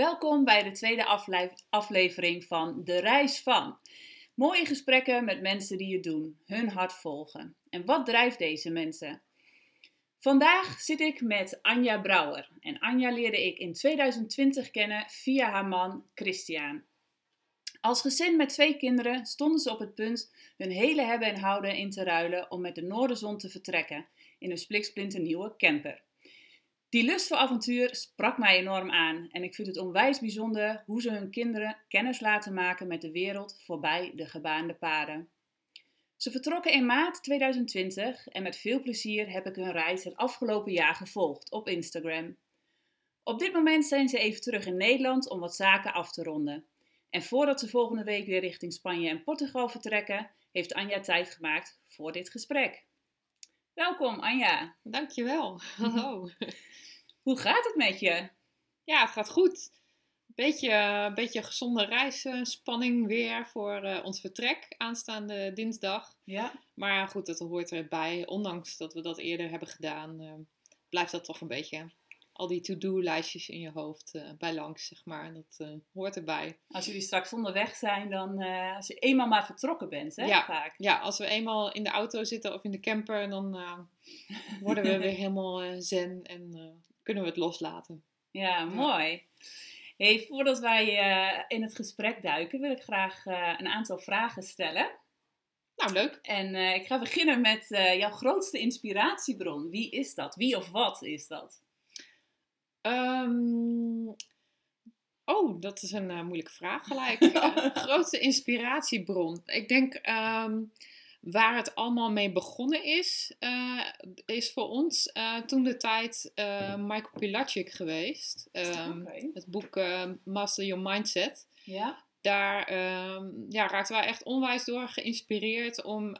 Welkom bij de tweede afle- aflevering van De Reis van. Mooie gesprekken met mensen die het doen, hun hart volgen. En wat drijft deze mensen? Vandaag zit ik met Anja Brouwer. En Anja leerde ik in 2020 kennen via haar man Christian. Als gezin met twee kinderen stonden ze op het punt hun hele hebben en houden in te ruilen om met de Noorderzon te vertrekken in een nieuwe camper. Die lust voor avontuur sprak mij enorm aan en ik vind het onwijs bijzonder hoe ze hun kinderen kennis laten maken met de wereld voorbij de gebaande paden. Ze vertrokken in maart 2020 en met veel plezier heb ik hun reis het afgelopen jaar gevolgd op Instagram. Op dit moment zijn ze even terug in Nederland om wat zaken af te ronden. En voordat ze volgende week weer richting Spanje en Portugal vertrekken, heeft Anja tijd gemaakt voor dit gesprek. Welkom Anja. Dankjewel. Hallo. Hoe gaat het met je? Ja, het gaat goed. Beetje, een beetje gezonde reisspanning weer voor uh, ons vertrek aanstaande dinsdag. Ja. Maar goed, dat hoort erbij. Ondanks dat we dat eerder hebben gedaan, uh, blijft dat toch een beetje al die to-do-lijstjes in je hoofd uh, bij langs, zeg maar. Dat uh, hoort erbij. Als jullie straks onderweg zijn, dan uh, als je eenmaal maar vertrokken bent, hè? Ja, vaak. ja, als we eenmaal in de auto zitten of in de camper, dan worden we weer helemaal zen en kunnen we het loslaten. Ja, mooi. Hey, voordat wij in het gesprek duiken, wil ik graag een aantal vragen stellen. Nou, leuk. En ik ga beginnen met jouw grootste inspiratiebron. Wie is dat? Wie of wat is dat? Um, oh, dat is een uh, moeilijke vraag gelijk. uh, grootste inspiratiebron. Ik denk um, waar het allemaal mee begonnen is, uh, is voor ons toen de tijd Michael Pilacic geweest. Um, okay. Het boek Master Your Mindset. Ja. Daar ja, raakten wij echt onwijs door geïnspireerd om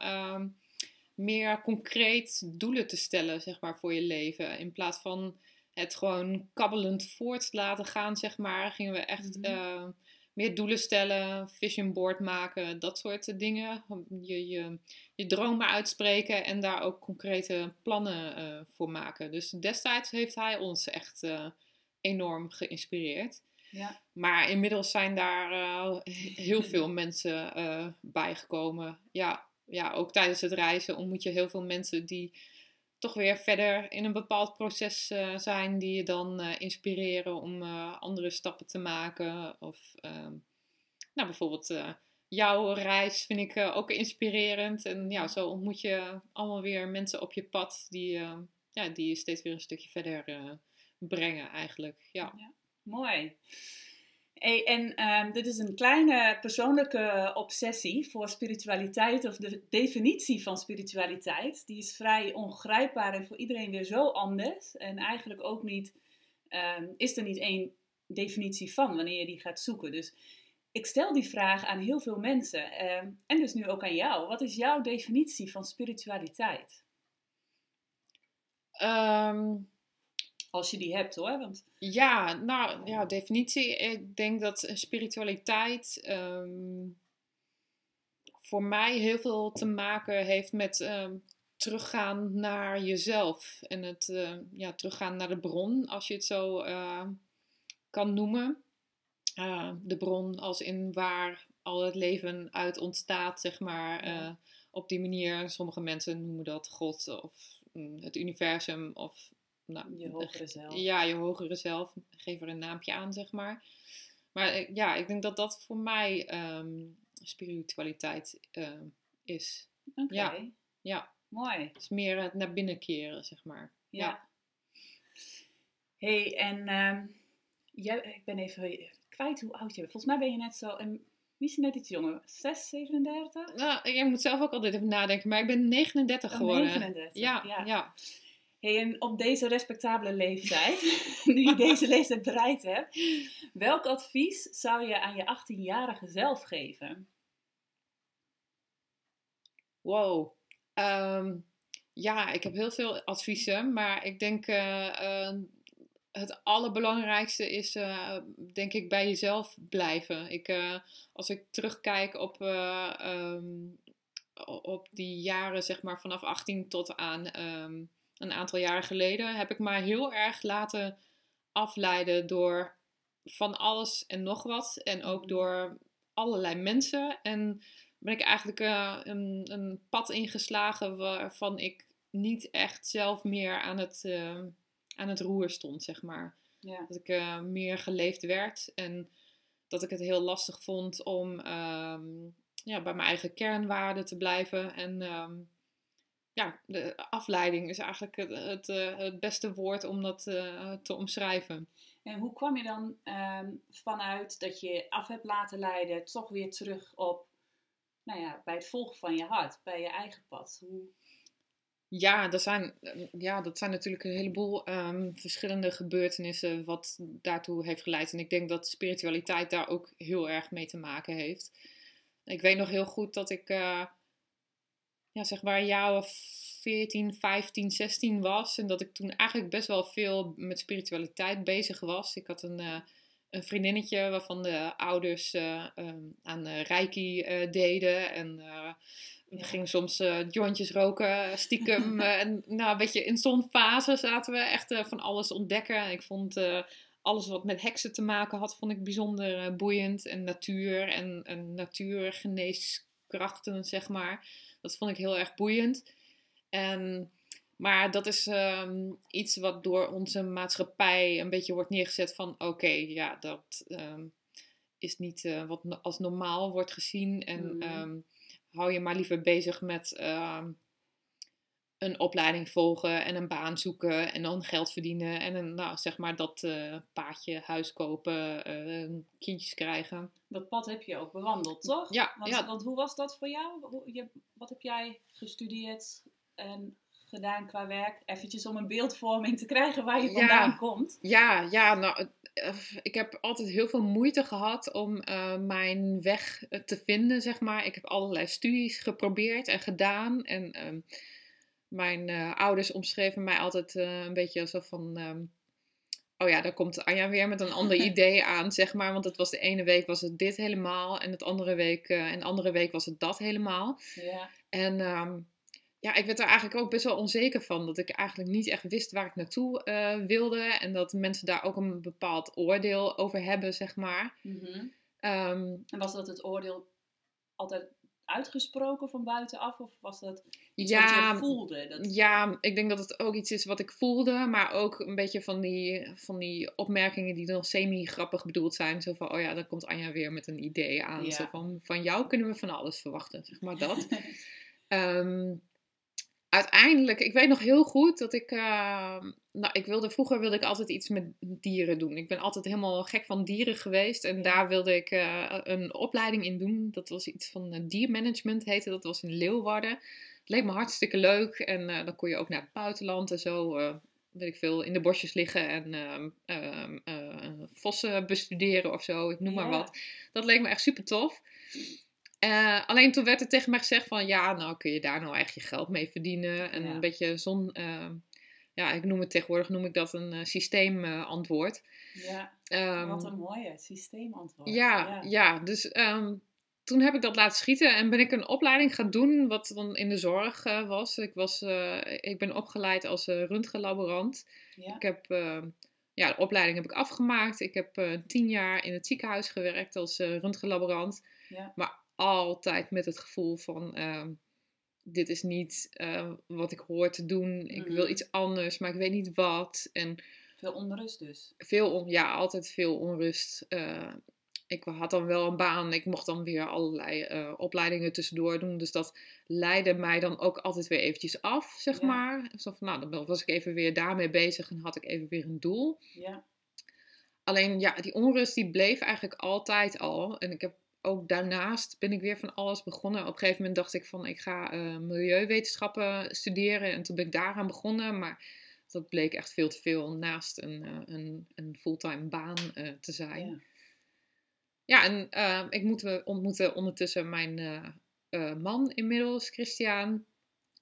meer concreet doelen te stellen zeg maar, voor je leven. In plaats van het gewoon kabbelend voort laten gaan, zeg maar. Gingen we echt mm -hmm. uh, meer doelen stellen, vision board maken, dat soort dingen. Je, je, je dromen uitspreken en daar ook concrete plannen uh, voor maken. Dus destijds heeft hij ons echt uh, enorm geïnspireerd. Ja. Maar inmiddels zijn daar heel veel mensen bijgekomen. Ja, ja, ook tijdens het reizen ontmoet je heel veel mensen die toch weer verder in een bepaald proces uh, zijn die je dan uh, inspireren om uh, andere stappen te maken. Of ehm, nou, bijvoorbeeld jouw reis vind ik ook inspirerend. En ja, zo ontmoet je allemaal weer mensen op je pad die, ja, die je steeds weer een stukje verder brengen eigenlijk. Ja. ja mooi. Hey, en um, dit is een kleine persoonlijke obsessie voor spiritualiteit, of de definitie van spiritualiteit. Die is vrij ongrijpbaar en voor iedereen weer zo anders. En eigenlijk ook niet, um, is er niet één definitie van wanneer je die gaat zoeken. Dus ik stel die vraag aan heel veel mensen um, en dus nu ook aan jou. Wat is jouw definitie van spiritualiteit? Um, als je die hebt hoor. Want... Ja, nou ja, definitie. Ik denk dat spiritualiteit um, voor mij heel veel te maken heeft met um, teruggaan naar jezelf. En het uh, ja, teruggaan naar de bron, als je het zo uh, kan noemen. Uh, de bron als in waar al het leven uit ontstaat, zeg maar. Ja. op die manier, sommige mensen noemen dat God of mm, het universum of nou, je hogere zelf. Ja, je hogere zelf. Geef er een naampje aan, zeg maar. Maar eh, ja, ik denk dat dat voor mij um, spiritualiteit uh, is. Oké. Okay. Ja, ja. Mooi. Het is meer het naar binnen keren, zeg maar. Ja. ja. hey, en um, jij, ik ben even kwijt hoe oud je bent. Volgens mij ben je net zo... Een, misschien net iets jonger. 6, 37? Nou, jij moet zelf ook altijd even nadenken. Maar ik ben 39 geworden. 39, ja. ja. ja. Hey, en op deze respectabele leeftijd, nu je deze leeftijd bereikt hebt, welk advies zou je aan je 18-jarige zelf geven? Wow. Um, ja, ik heb heel veel adviezen, maar ik denk uh, uh, het allerbelangrijkste is, uh, denk ik, bij jezelf blijven. Ik, als ik terugkijk op, um, op die jaren, zeg maar vanaf 18 tot aan. Um, een aantal jaren geleden heb ik mij heel erg laten afleiden door van alles en nog wat. En ook door allerlei mensen. En ben ik eigenlijk uh, een, een pad ingeslagen waarvan ik niet echt zelf meer aan het, uh, aan het roer stond, zeg maar. Ja. Dat ik uh, meer geleefd werd en dat ik het heel lastig vond om um, ja, bij mijn eigen kernwaarden te blijven. En um, ja, de afleiding is eigenlijk het, het, het beste woord om dat te omschrijven. En hoe kwam je dan um, vanuit dat je af hebt laten leiden, toch weer terug op, nou ja, bij het volgen van je hart, bij je eigen pad? Hoe... Ja, dat zijn, ja, dat zijn natuurlijk een heleboel um, verschillende gebeurtenissen wat daartoe heeft geleid. En ik denk dat spiritualiteit daar ook heel erg mee te maken heeft. Ik weet nog heel goed dat ik, uh, ja, zeg maar, of 14, 15, 16 was. En dat ik toen eigenlijk best wel veel met spiritualiteit bezig was. Ik had een, uh, een vriendinnetje waarvan de ouders uh, um, aan uh, reiki deden. En we gingen soms jointjes roken, stiekem. en nou, een beetje in zo'n fase zaten we echt van alles ontdekken. Ik vond alles wat met heksen te maken had, vond ik bijzonder boeiend. En natuur en, en natuurgeneeskrachten, zeg maar. Dat vond ik heel erg boeiend. En, maar dat is um, iets wat door onze maatschappij een beetje wordt neergezet van oké, okay, ja, dat um, is niet uh, wat als normaal wordt gezien. En mm. um, hou je maar liever bezig met een opleiding volgen en een baan zoeken en dan geld verdienen. En een, nou, zeg maar dat uh, paadje, huis kopen, uh, kindjes krijgen. Dat pad heb je ook bewandeld, toch? Ja. Want, ja. want hoe was dat voor jou? Wat heb jij gestudeerd? en gedaan qua werk? Eventjes om een beeldvorming te krijgen waar je vandaan ja, komt. Ja, ja, nou, ik heb altijd heel veel moeite gehad om uh, mijn weg te vinden, zeg maar. Ik heb allerlei studies geprobeerd en gedaan. En um, mijn uh, ouders omschreven mij altijd uh, een beetje alsof van... Um, oh ja, daar komt Anja weer met een ander idee aan, zeg maar. Want het was de ene week was het dit helemaal en het andere week, en de andere week was het dat helemaal. Ja. En... Um, ja, ik werd er eigenlijk ook best wel onzeker van. Dat ik eigenlijk niet echt wist waar ik naartoe uh, wilde. En dat mensen daar ook een bepaald oordeel over hebben, zeg maar. Mm -hmm. um, en was dat het oordeel altijd uitgesproken van buitenaf? Of was dat iets ja, wat je voelde? Dat... Ja, ik denk dat het ook iets is wat ik voelde. Maar ook een beetje van die, van die opmerkingen die dan semi-grappig bedoeld zijn. Zo van, oh ja, dan komt Anja weer met een idee aan. Ja. Zo van, van jou kunnen we van alles verwachten, zeg maar dat. um, uiteindelijk, ik weet nog heel goed dat ik, uh, nou, ik wilde, vroeger wilde ik altijd iets met dieren doen. Ik ben altijd helemaal gek van dieren geweest en daar wilde ik uh, een opleiding in doen. Dat was iets van uh, diermanagement heette, dat was in Leeuwarden. Het leek me hartstikke leuk en uh, dan kon je ook naar het buitenland en zo, weet ik veel, in de bosjes liggen en ehm, vossen bestuderen of zo, ik noem Ja. maar wat. Dat leek me echt super tof. Uh, alleen toen werd er tegen mij gezegd van ja, nou kun je daar nou echt je geld mee verdienen. En Ja. een beetje zo'n, uh, ja, ik noem het tegenwoordig, noem ik dat een uh, systeemantwoord. Ja, Ehm, wat een mooie systeemantwoord. ja, ja. dus ehm, toen heb ik dat laten schieten en ben ik een opleiding gaan doen wat dan in de zorg eh, was. Ik, was eh, ik ben opgeleid als uh, röntgenlaborant. Ja. Ik heb, ehm, ja, de opleiding heb ik afgemaakt. Ik heb eh, tien jaar in het ziekenhuis gewerkt als uh, röntgenlaborant. Ja. Maar altijd met het gevoel van, ehm, dit is niet eh, wat ik hoor te doen. Ik wil Mhm. iets anders, maar ik weet niet wat. En Veel onrust dus. veel, on, ja, altijd veel onrust. Eh, ik had dan wel een baan. Ik mocht dan weer allerlei eh, opleidingen tussendoor doen. Dus dat leidde mij dan ook altijd weer eventjes af, zeg Ja. maar. Zo van, nou, dan was ik even weer daarmee bezig en had ik even weer een doel. Ja. Alleen ja, die onrust die bleef eigenlijk altijd al. En ik heb ook daarnaast ben ik weer van alles begonnen. Op een gegeven moment dacht ik van ik ga eh, milieuwetenschappen studeren. En toen ben ik daaraan begonnen. Maar dat bleek echt veel te veel naast een, eh, een, een fulltime baan eh, te zijn. Ja. Ja, en ik moet, ontmoette ondertussen mijn man inmiddels, Christian.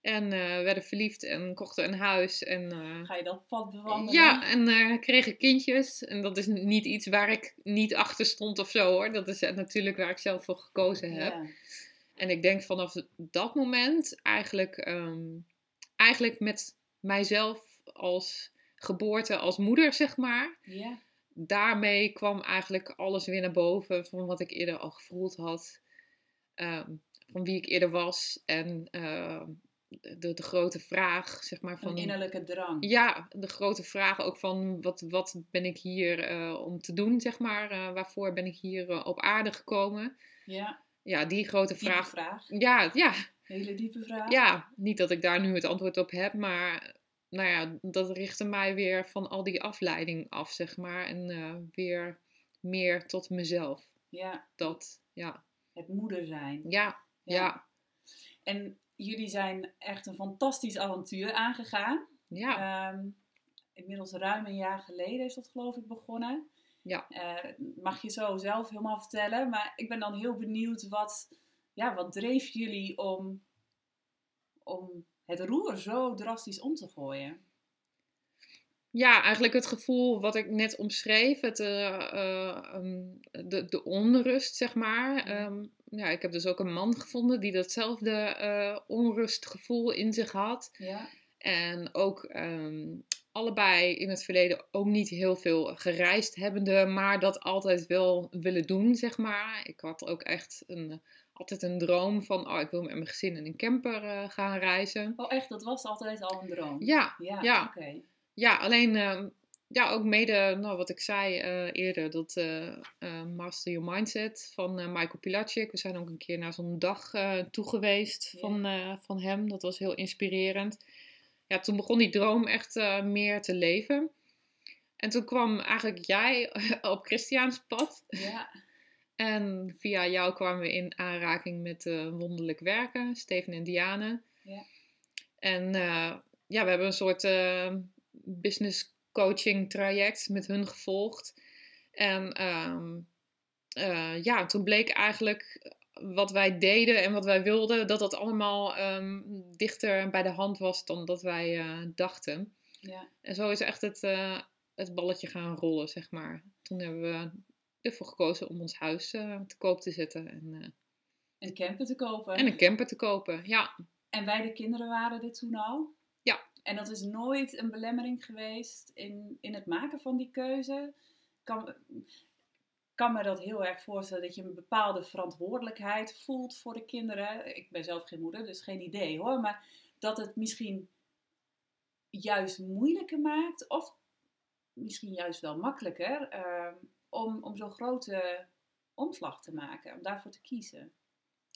En eh, werden verliefd en kochten een huis. En, eh, Ga je dat pad bewandelen? ja, en eh, kregen kindjes. En dat is niet iets waar ik niet achter stond of zo hoor. Dat is natuurlijk waar ik zelf voor gekozen heb. Ja. En ik denk vanaf dat moment eigenlijk, ehm, eigenlijk met mijzelf als geboorte, als moeder zeg maar. Ja. daarmee kwam eigenlijk alles weer naar boven van wat ik eerder al gevoeld had. Ehm, van wie ik eerder was. En ehm, de, de grote vraag, zeg maar. Van, Een innerlijke drang. ja, de grote vraag ook van wat, wat ben ik hier eh, om te doen, zeg maar. Eh, waarvoor ben ik hier eh, op aarde gekomen? Ja, Ja, die grote diepe vraag. vraag. Ja, ja, Hele diepe vraag. ja, niet dat ik daar nu het antwoord op heb, maar nou ja, dat richtte mij weer van al die afleiding af, zeg maar. En weer meer tot mezelf. Ja, Dat, ja, het moeder zijn. ja, ja, En jullie zijn echt een fantastisch avontuur aangegaan. ja. Ehm, inmiddels ruim een jaar geleden is dat geloof ik begonnen. Ja. Eh, mag je zo zelf helemaal vertellen. Maar ik ben dan heel benieuwd wat, ja, wat dreef jullie om, om het roer zo drastisch om te gooien? Ja, eigenlijk het gevoel wat ik net omschreef, het, eh, eh, ehm, de, de onrust, zeg maar. Ja. Ja, ik heb dus ook een man gevonden die datzelfde eh, onrustgevoel in zich had. Ja, En ook ehm, allebei in het verleden ook niet heel veel gereisd hebbende, maar dat altijd wel willen doen, zeg maar. Ik had ook echt een, altijd een droom van, oh, ik wil met mijn gezin in een camper eh, gaan reizen. oh echt, dat was altijd al een droom. Ja, ja, ja. oké. ja alleen, ehm, ja, ook mede, nou, wat ik zei eh, eerder, dat eh, eh, Master Your Mindset van Michael Pilacic. We zijn ook een keer naar zo'n dag toe geweest Ja. van, van hem. Dat was heel inspirerend. Ja, toen begon die droom echt meer te leven. En toen kwam eigenlijk jij op Christiaans pad. Ja, En via jou kwamen we in aanraking met wonderlijk werken, Steven en Diane. Ja. En ja, we hebben een soort business coaching traject met hun gevolgd. En ehm, eh, ja, toen bleek eigenlijk wat wij deden en wat wij wilden, dat dat allemaal ehm, dichter bij de hand was dan dat wij eh, dachten. ja. En zo is echt het, eh, het balletje gaan rollen, zeg maar. Toen hebben we ervoor gekozen om ons huis te koop te zetten en, Een camper te kopen. en een camper te kopen. Ja, En wij de kinderen waren er toen al? En dat is nooit een belemmering geweest in, in het maken van die keuze? Kan, kan me dat heel erg voorstellen dat je een bepaalde verantwoordelijkheid voelt voor de kinderen. Ik ben zelf geen moeder, dus geen idee hoor. Maar dat het misschien juist moeilijker maakt, of misschien juist wel makkelijker, ehm, om, om zo'n grote omslag te maken, om daarvoor te kiezen.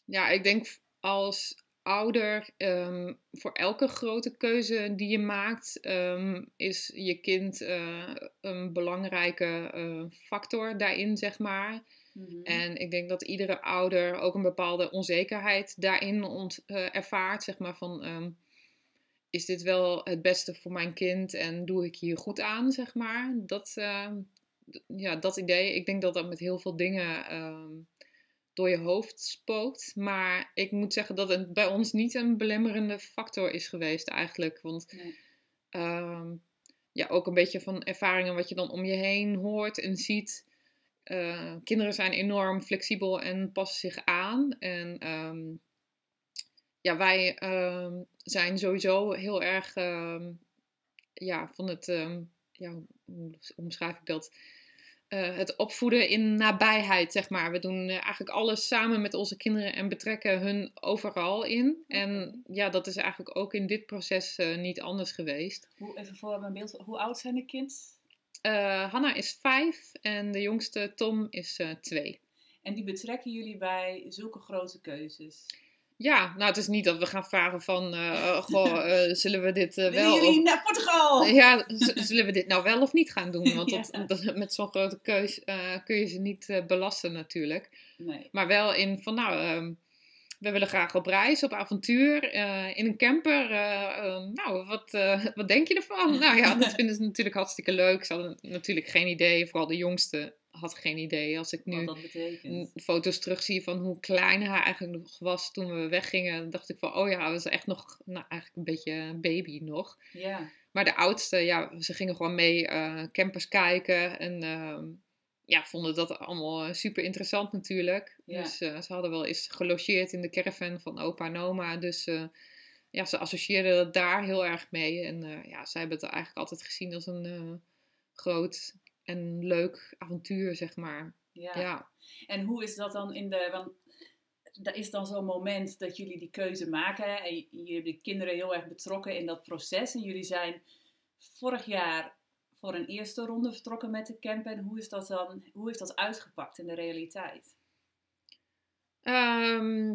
ja ik denk als ouder, ehm, voor elke grote keuze die je maakt, ehm, is je kind eh, een belangrijke eh, factor daarin, zeg maar. Mhm. En ik denk dat iedere ouder ook een bepaalde onzekerheid daarin ont, eh, ervaart. Zeg maar van, ehm, is dit wel het beste voor mijn kind en doe ik hier goed aan, zeg maar. Dat, ja, dat idee, ik denk dat dat met heel veel dingen door je hoofd spookt. Maar ik moet zeggen dat het bij ons niet een belemmerende factor is geweest eigenlijk. Want Nee. Ehm, ja, ook een beetje van ervaringen wat je dan om je heen hoort en ziet. Eh, kinderen zijn enorm flexibel en passen zich aan. En ehm, ja, wij ehm, zijn sowieso heel erg ja, van het, ja, hoe hoe omschrijf ik dat? Eh, het opvoeden in nabijheid, zeg maar. We doen eh, eigenlijk alles samen met onze kinderen en betrekken hun overal in. En ja, dat is eigenlijk ook in dit proces eh, niet anders geweest. Hoe, even voor mijn beeld, hoe oud zijn de kind? Eh Hanna is vijf en de jongste Tom is twee. En die betrekken jullie bij zulke grote keuzes. Ja, nou het is niet dat we gaan vragen van, eh, goh, eh, zullen we dit eh, Willen wel... jullie naar Portugal? ja, zullen we dit nou wel of niet gaan doen? Want dat, Ja. dat- met zo'n grote keus kun je ze niet belasten natuurlijk. Nee. Maar wel in van, nou, ehm, we willen graag op reis, op avontuur, in een camper. eh, eh, nou, wat, wat denk je ervan? nou ja, dat vinden ze natuurlijk hartstikke leuk. Ze hadden natuurlijk geen idee, vooral de jongste had geen idee. Als ik nu foto's terugzie van hoe klein hij eigenlijk nog was toen we weggingen, dacht ik van, oh ja, dat is echt nog, nou eigenlijk een beetje een baby nog. Ja. Maar de oudste, ja, ze gingen gewoon mee eh, campers kijken en ehm, ja, vonden dat allemaal super interessant natuurlijk. Ja. Dus eh, ze hadden wel eens gelogeerd in de caravan van opa en oma, dus eh, ja, ze associeerden dat daar heel erg mee. En ja, zij hebben het eigenlijk altijd gezien als een groot en leuk avontuur, zeg maar. Ja. Ja. En hoe is dat dan in de. Want er is dan zo'n moment dat jullie die keuze maken. En jullie hebben de kinderen heel erg betrokken in dat proces. En jullie zijn vorig jaar voor een eerste ronde vertrokken met de camper. En hoe is dat dan? Hoe heeft dat uitgepakt in de realiteit? Ehm,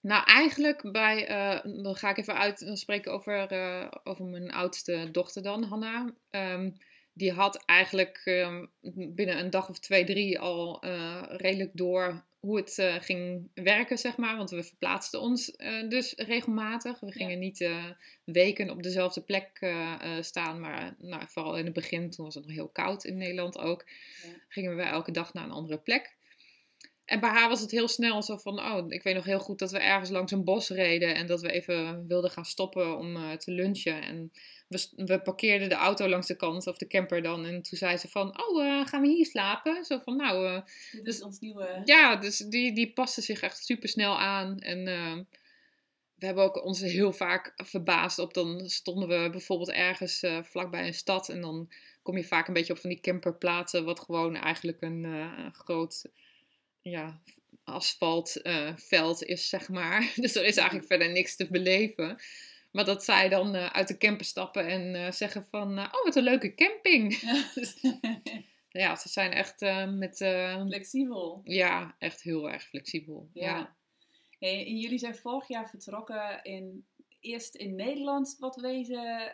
nou, eigenlijk bij, eh, dan ga ik even uit, dan spreken over, eh, over mijn oudste dochter dan, Hanna. Ehm, die had eigenlijk ehm, binnen een dag of twee, drie al eh, redelijk door hoe het eh, ging werken, zeg maar. Want we verplaatsten ons eh, dus regelmatig. We gingen niet weken op dezelfde plek staan, maar nou, vooral in het begin, toen was het nog heel koud in Nederland ook, Ja. gingen we elke dag naar een andere plek. En bij haar was het heel snel zo van, oh, ik weet nog heel goed dat we ergens langs een bos reden en dat we even wilden gaan stoppen om eh, te lunchen. En we, we parkeerden de auto langs de kant, of de camper dan, en toen zei ze van, oh, eh, gaan we hier slapen? Zo van, nou, eh, Dit Dus- is ons nieuwe. ja, dus die, die paste zich echt super snel aan. En we hebben ook ons heel vaak verbaasd op. Dan stonden we bijvoorbeeld ergens vlakbij een stad. En dan kom je vaak een beetje op van die camperplaatsen. Wat gewoon eigenlijk een groot ja, asfaltveld is, zeg maar. Dus er is eigenlijk verder niks te beleven. Maar dat zij dan eh, uit de camper stappen en eh, zeggen van... eh, oh, wat een leuke camping. ja, ze zijn echt eh, met... eh, Flexibel. ja, echt heel erg flexibel. Ja. Ja. Hey, en jullie zijn vorig jaar vertrokken in, eerst in Nederland wat wezen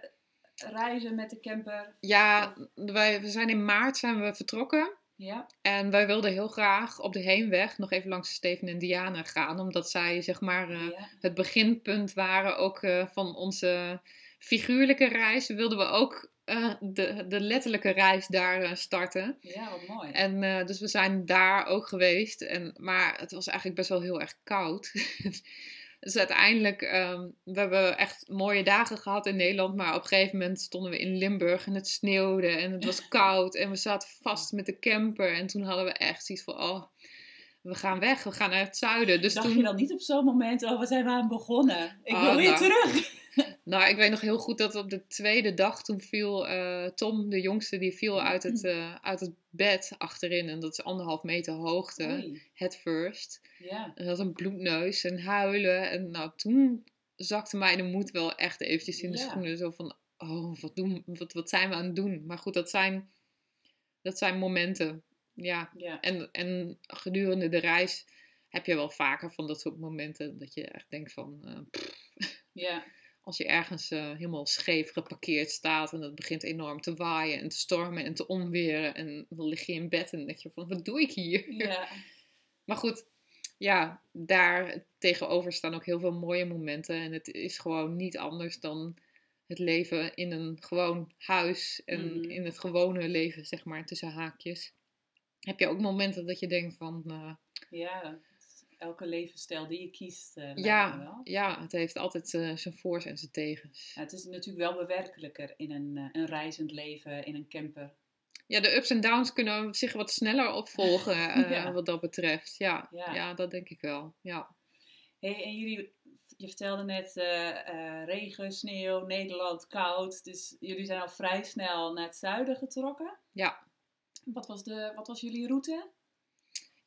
reizen met de camper. Ja, wij, we zijn in maart zijn we vertrokken. Ja, En wij wilden heel graag op de heenweg nog even langs Steven en Diana gaan. Omdat zij zeg maar eh, ja. het beginpunt waren ook eh, van onze figuurlijke reis. Wilden we ook eh, de, de letterlijke reis daar starten. ja, wat mooi. En dus we zijn daar ook geweest. En, maar het was eigenlijk best wel heel erg koud. dus uiteindelijk, ehm, we hebben echt mooie dagen gehad in Nederland. Maar op een gegeven moment stonden we in Limburg en het sneeuwde en het was koud. En we zaten vast met de camper. En toen hadden we echt zoiets van, oh, we gaan weg. We gaan naar het zuiden. Dus Dacht toen, je dan niet op zo'n moment, oh, we zijn we aan begonnen? Ik Oh, wil weer nou. terug. Nou, ik weet nog heel goed dat op de tweede dag toen viel eh, Tom, de jongste, die viel uit het, eh, uit het bed achterin. En dat is anderhalf meter hoogte, Oei, head first. ja. En had een bloedneus en huilen. En nou, toen zakte mij de moed wel echt eventjes in de Ja. schoenen. Zo van, oh, wat, doen, wat, wat zijn we aan het doen? Maar goed, dat zijn, dat zijn momenten. Ja, ja. en, en gedurende de reis heb je wel vaker van dat soort momenten. Dat je echt denkt van, pff, ja. Als je ergens eh, helemaal scheef geparkeerd staat. En het begint enorm te waaien en te stormen en te onweren. En dan lig je in bed en denk je van, wat doe ik hier? ja. Maar goed, ja, daar tegenover staan ook heel veel mooie momenten. En het is gewoon niet anders dan het leven in een gewoon huis. En Mhm. in het gewone leven, zeg maar, tussen haakjes. Heb je ook momenten dat je denkt van, eh, Ja, elke levensstijl die je kiest, eh, ja, wel. ja, het heeft altijd eh, zijn voor's en zijn tegens. Ja, het is natuurlijk wel bewerkelijker in een, eh, een reizend leven, in een camper. Ja, de ups en downs kunnen zich wat sneller opvolgen Ja. wat dat betreft. Ja, Ja. ja. dat denk ik wel. Ja. Hey, en jullie, je vertelde net regen, sneeuw, Nederland, koud. Dus jullie zijn al vrij snel naar het zuiden getrokken. Ja. Wat was, de, wat was jullie route?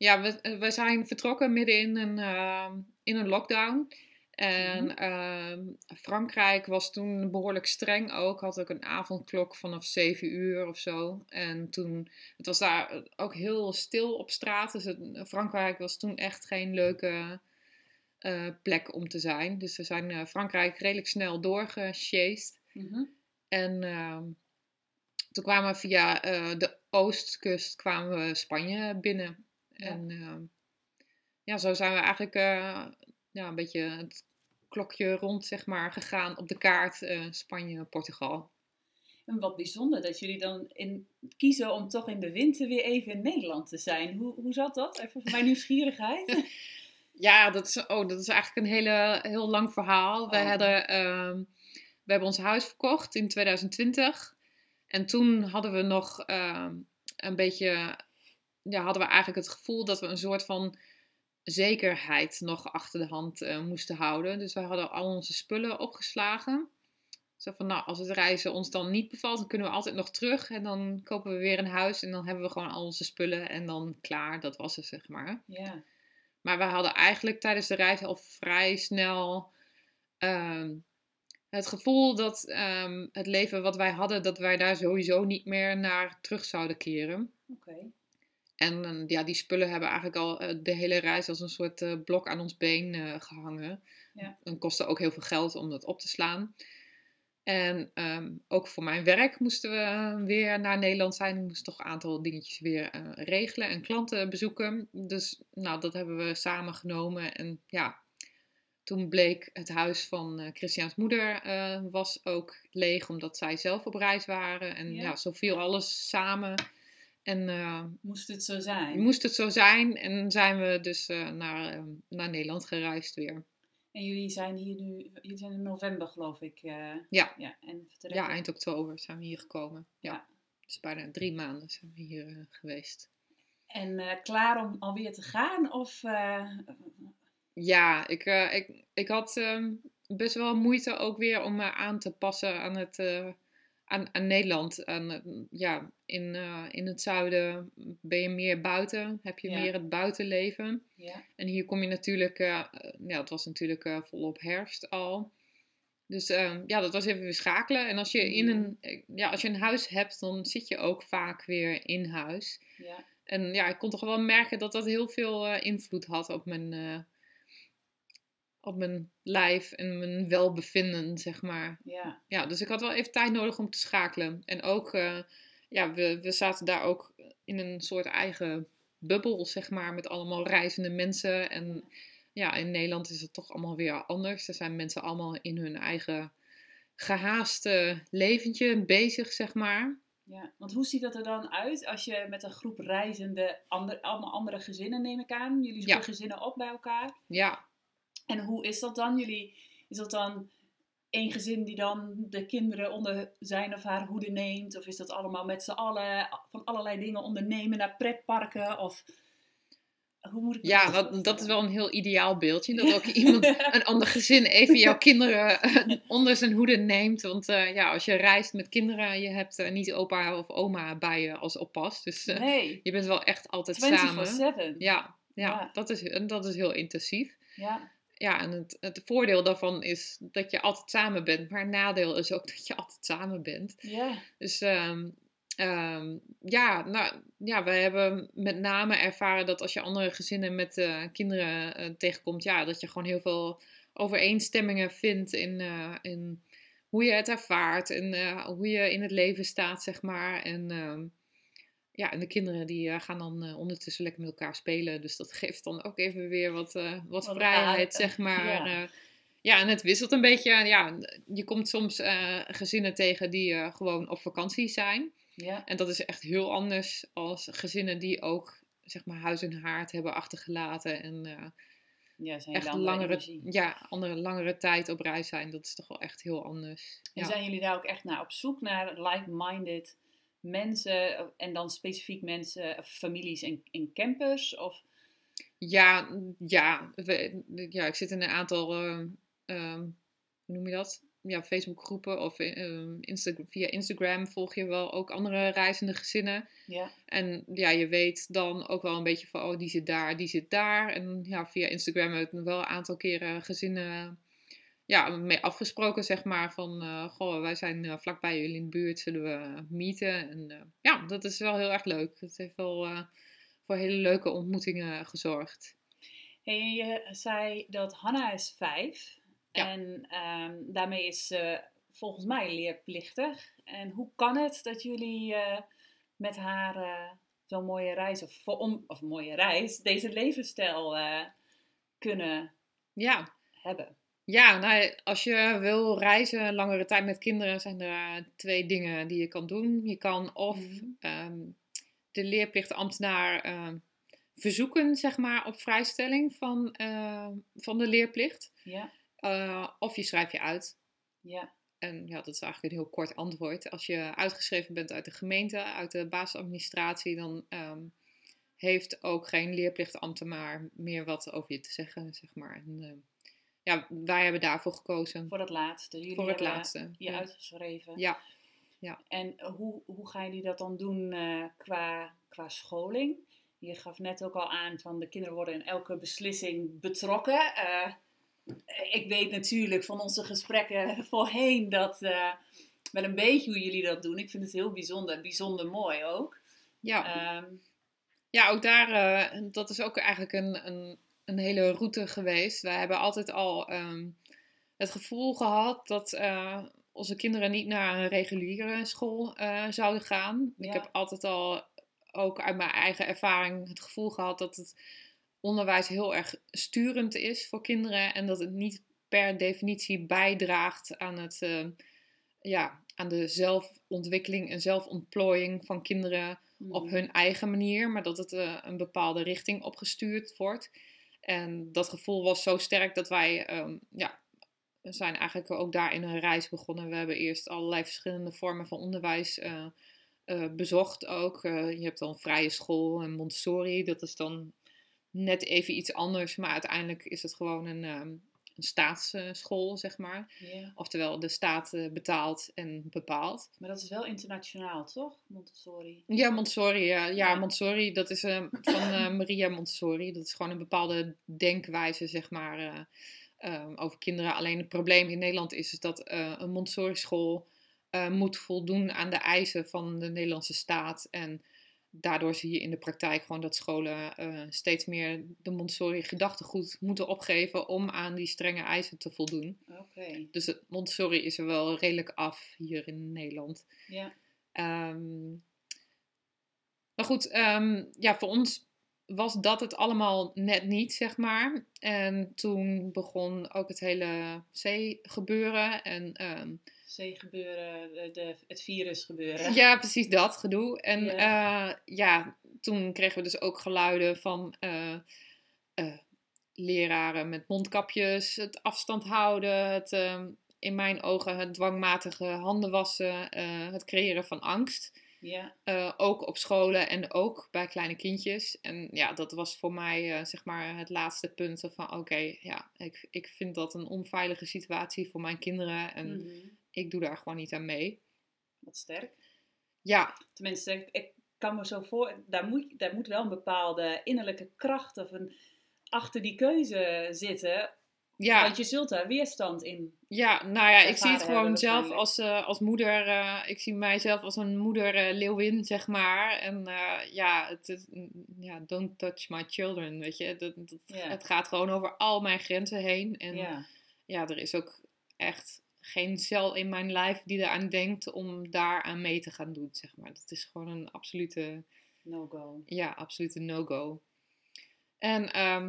Ja, we, eh, we zijn vertrokken midden in een, ehm, in een lockdown. En Mhm. ehm, Frankrijk was toen behoorlijk streng ook. Had ook een avondklok vanaf 7 uur of zo. En toen, het was daar ook heel stil op straat. Dus het- Frankrijk was toen echt geen leuke eh, plek om te zijn. Dus we zijn eh, Frankrijk redelijk snel doorgesjeest. Mhm. En ehm, toen kwamen we via de oostkust kwamen we Spanje binnen. Ja. En ehm, ja, zo zijn we eigenlijk eh, ja, een beetje het klokje rond zeg maar, gegaan op de kaart eh, Spanje-Portugal. En wat bijzonder dat jullie dan in, kiezen om toch in de winter weer even in Nederland te zijn. Hoe, hoe zat dat? Even voor mijn nieuwsgierigheid. Ja, dat is, oh, dat is eigenlijk een hele, heel lang verhaal. We, Oh. hadden, ehm, we hebben ons huis verkocht in 2020. En toen hadden we nog ehm, een beetje... Ja, hadden we eigenlijk het gevoel dat we een soort van zekerheid nog achter de hand eh, moesten houden. Dus we hadden al onze spullen opgeslagen. Zo van, nou, als het reizen ons dan niet bevalt, dan kunnen we altijd nog terug. En dan kopen we weer een huis en dan hebben we gewoon al onze spullen en dan klaar. Dat was het, zeg maar. Ja. Maar we hadden eigenlijk tijdens de reis al vrij snel ehm, het gevoel dat ehm, het leven wat wij hadden, dat wij daar sowieso niet meer naar terug zouden keren. Oké. En eh, ja, die spullen hebben eigenlijk al eh, de hele reis als een soort eh, blok aan ons been eh, gehangen. Ja. En kostte ook heel veel geld om dat op te slaan. En ehm, ook voor mijn werk moesten we weer naar Nederland zijn. Ik moest toch een aantal dingetjes weer regelen en klanten bezoeken. Dus nou, dat hebben we samen genomen. En ja, toen bleek het huis van Christiaans moeder was ook leeg, omdat zij zelf op reis waren. En Ja. ja, zo viel alles samen. En eh, Moest het zo zijn? moest het zo zijn en zijn we dus eh, naar, eh, naar Nederland gereisd weer. En jullie zijn hier nu, jullie zijn in november geloof ik. eh, Ja. ja. En Ja, eind oktober zijn we hier gekomen. Ja. Ja. Dus bijna drie maanden zijn we hier geweest. En klaar om alweer te gaan? Of Ja, ik, ik, ik had ehm, best wel moeite ook weer om me aan te passen aan, het, aan, aan Nederland. Aan, het- ja, in, eh, in het zuiden ben je meer buiten, heb je Ja. meer het buitenleven. ja. En hier kom je natuurlijk, eh, eh, ja, het was natuurlijk eh, volop herfst al. Dus eh, ja, dat was even weer schakelen. En als je, in een, eh, ja, als je een huis hebt, dan zit je ook vaak weer in huis. ja. En ja, ik kon toch wel merken dat dat heel veel eh, invloed had op mijn, eh, op mijn lijf en mijn welbevinden, zeg maar. ja. Ja, dus ik had wel even tijd nodig om te schakelen. En ook, eh, ja, we, we zaten daar ook in een soort eigen bubbel, zeg maar, met allemaal reizende mensen. En ja, in Nederland is het toch allemaal weer anders. Er zijn mensen allemaal in hun eigen gehaaste leventje bezig, zeg maar. Ja, want hoe ziet dat er dan uit als je met een groep reizende, ander, allemaal andere gezinnen neem ik aan? Jullie zoeken Ja. gezinnen op bij elkaar. Ja, En hoe is dat dan? Jullie, is dat dan één gezin die dan de kinderen onder zijn of haar hoede neemt? Of is dat allemaal met z'n allen van allerlei dingen ondernemen naar pretparken? Of hoe moet ik Ja, dat dat, is wel een heel ideaal beeldje. Dat ook iemand, een ander gezin, even jouw kinderen eh, onder zijn hoede neemt. Want eh, ja, als je reist met kinderen, je hebt eh, niet opa of oma bij je als oppas. Dus Nee, je bent wel echt altijd samen. 24-7. Ja, ja, Ja. Dat, is, dat is heel intensief. Ja, Ja, en het, het voordeel daarvan is dat je altijd samen bent. Maar het nadeel is ook dat je altijd samen bent. ja, Dus ehm, ehm, ja, nou, ja, we hebben met name ervaren dat als je andere gezinnen met eh, kinderen eh, tegenkomt, ja, dat je gewoon heel veel overeenstemmingen vindt in, eh, in hoe je het ervaart en hoe je in het leven staat, zeg maar. En ehm, ja, en de kinderen die eh, gaan dan eh, ondertussen lekker met elkaar spelen. Dus dat geeft dan ook even weer wat, eh, wat Wat vrijheid, zeg maar. ja. Ja. ja, en het wisselt een beetje. Ja, je komt soms gezinnen tegen die gewoon op vakantie zijn. ja, En dat is echt heel anders als gezinnen die ook zeg maar huis en haard hebben achtergelaten en ja, zijn echt langere, energie. ja, andere, langere tijd op reis zijn. Dat is toch wel echt heel anders. En Ja. zijn jullie daar ook echt naar op zoek naar like-minded mensen en dan specifiek mensen, of families en, en campers? Of, Ja, ja, we- ja, ik zit in een aantal, ehm, ehm, hoe noem je dat? Ja, Facebookgroepen of ehm, via Instagram volg je wel ook andere reizende gezinnen. ja, En ja, je weet dan ook wel een beetje van, oh, die zit daar, die zit daar. En ja, via Instagram heb ik wel een aantal keren gezinnen ja, mee afgesproken, zeg maar. Van, eh, goh, wij zijn eh, vlakbij jullie in de buurt, zullen we meeten? En eh, ja, dat is wel heel erg leuk. Het heeft wel eh, voor hele leuke ontmoetingen gezorgd. Hey, je zei dat Hanna is vijf. Ja. En ehm, daarmee is ze volgens mij leerplichtig. En hoe kan het dat jullie eh, met haar eh, zo'n mooie reis, of, voor, om, of mooie reis, deze levensstijl eh, kunnen Ja, hebben? Ja, nou, als je wil reizen langere tijd met kinderen, zijn er eh, twee dingen die je kan doen. Je kan of Mhm. ehm, de leerplichtambtenaar ehm, verzoeken, zeg maar, op vrijstelling van, eh, van de leerplicht. Ja, Eh, of je schrijft je uit. ja, En ja, dat is eigenlijk een heel kort antwoord. Als je uitgeschreven bent uit de gemeente, uit de basisadministratie, dan ehm, heeft ook geen leerplichtambtenaar meer wat over je te zeggen, zeg maar. En, ehm, ja, wij hebben daarvoor gekozen. Voor het laatste. Jullie voor het laatste. je Ja. uitgeschreven. Ja. Ja. En hoe, hoe gaan jullie dat dan doen eh, qua, qua scholing? Je gaf net ook al aan van de kinderen worden in elke beslissing betrokken. Eh, ik weet natuurlijk van onze gesprekken voorheen dat eh, wel een beetje hoe jullie dat doen. Ik vind het heel bijzonder, bijzonder mooi ook. Ja. Ehm, Ja, ook daar, dat is ook eigenlijk een, een, een hele route geweest. Wij hebben altijd al ehm, het gevoel gehad dat eh, onze kinderen niet naar een reguliere school eh, zouden gaan. Ja. Ik heb altijd al, ook uit mijn eigen ervaring, het gevoel gehad dat het onderwijs heel erg sturend is voor kinderen. En dat het niet per definitie bijdraagt aan, het, eh, ja, aan de zelfontwikkeling en zelfontplooiing van kinderen op hun eigen manier, maar dat het eh, een bepaalde richting opgestuurd wordt. En dat gevoel was zo sterk dat wij, ehm, ja, we zijn eigenlijk ook daarin een reis begonnen. We hebben eerst allerlei verschillende vormen van onderwijs eh, eh, bezocht ook. Eh, je hebt dan vrije school en Montessori, dat is dan net even iets anders, maar uiteindelijk is het gewoon een, ehm, een staatsschool, zeg maar. Oftewel, de staat eh, betaalt en bepaalt. Maar dat is wel internationaal, toch? Montessori. Ja, Montessori. Ja, ja Ja. Montessori, dat is eh, van eh, Maria Montessori. Dat is gewoon een bepaalde denkwijze, zeg maar, over kinderen. Alleen het probleem in Nederland is, is dat een Montessori-school moet voldoen aan de eisen van de Nederlandse staat. En daardoor zie je in de praktijk gewoon dat scholen eh, steeds meer de Montessori-gedachtegoed moeten opgeven om aan die strenge eisen te voldoen. Oké. Dus het Montessori is er wel redelijk af hier in Nederland. Ja. Ehm, maar goed, ehm, ja, voor ons was dat het allemaal net niet, zeg maar. En toen begon ook het hele C-gebeuren. En ehm, C-gebeuren, de, de- het virus gebeuren. ja, precies dat gedoe. En Ja. ja. ja, toen kregen we dus ook geluiden van eh, eh, leraren met mondkapjes, het afstand houden, het, ehm, in mijn ogen het dwangmatige handen wassen, eh, het creëren van angst. Ja. Eh, ook op scholen en ook bij kleine kindjes. En ja, dat was voor mij eh, zeg maar het laatste punt van oké, ja, ik, ik vind dat een onveilige situatie voor mijn kinderen en Mhm. Ik doe daar gewoon niet aan mee. Wat sterk. Ja, Tenminste, ik, kan me zo voor, daar moet, daar moet wel een bepaalde innerlijke kracht of een, achter die keuze zitten. ja, Want je zult daar weerstand in. ja, nou ja, ik zie het gewoon zelf als, eh, als moeder. eh, ik zie mijzelf als een moeder eh, leeuwin, zeg maar. En ja, het is, mm, ja, don't touch my children, weet je. Dat, dat- Ja. Het gaat gewoon over al mijn grenzen heen. En ja. ja, er is ook echt geen cel in mijn lijf die eraan denkt om daar aan mee te gaan doen, zeg maar. Dat is gewoon een absolute, No go. ja, absolute no-go. En ehm,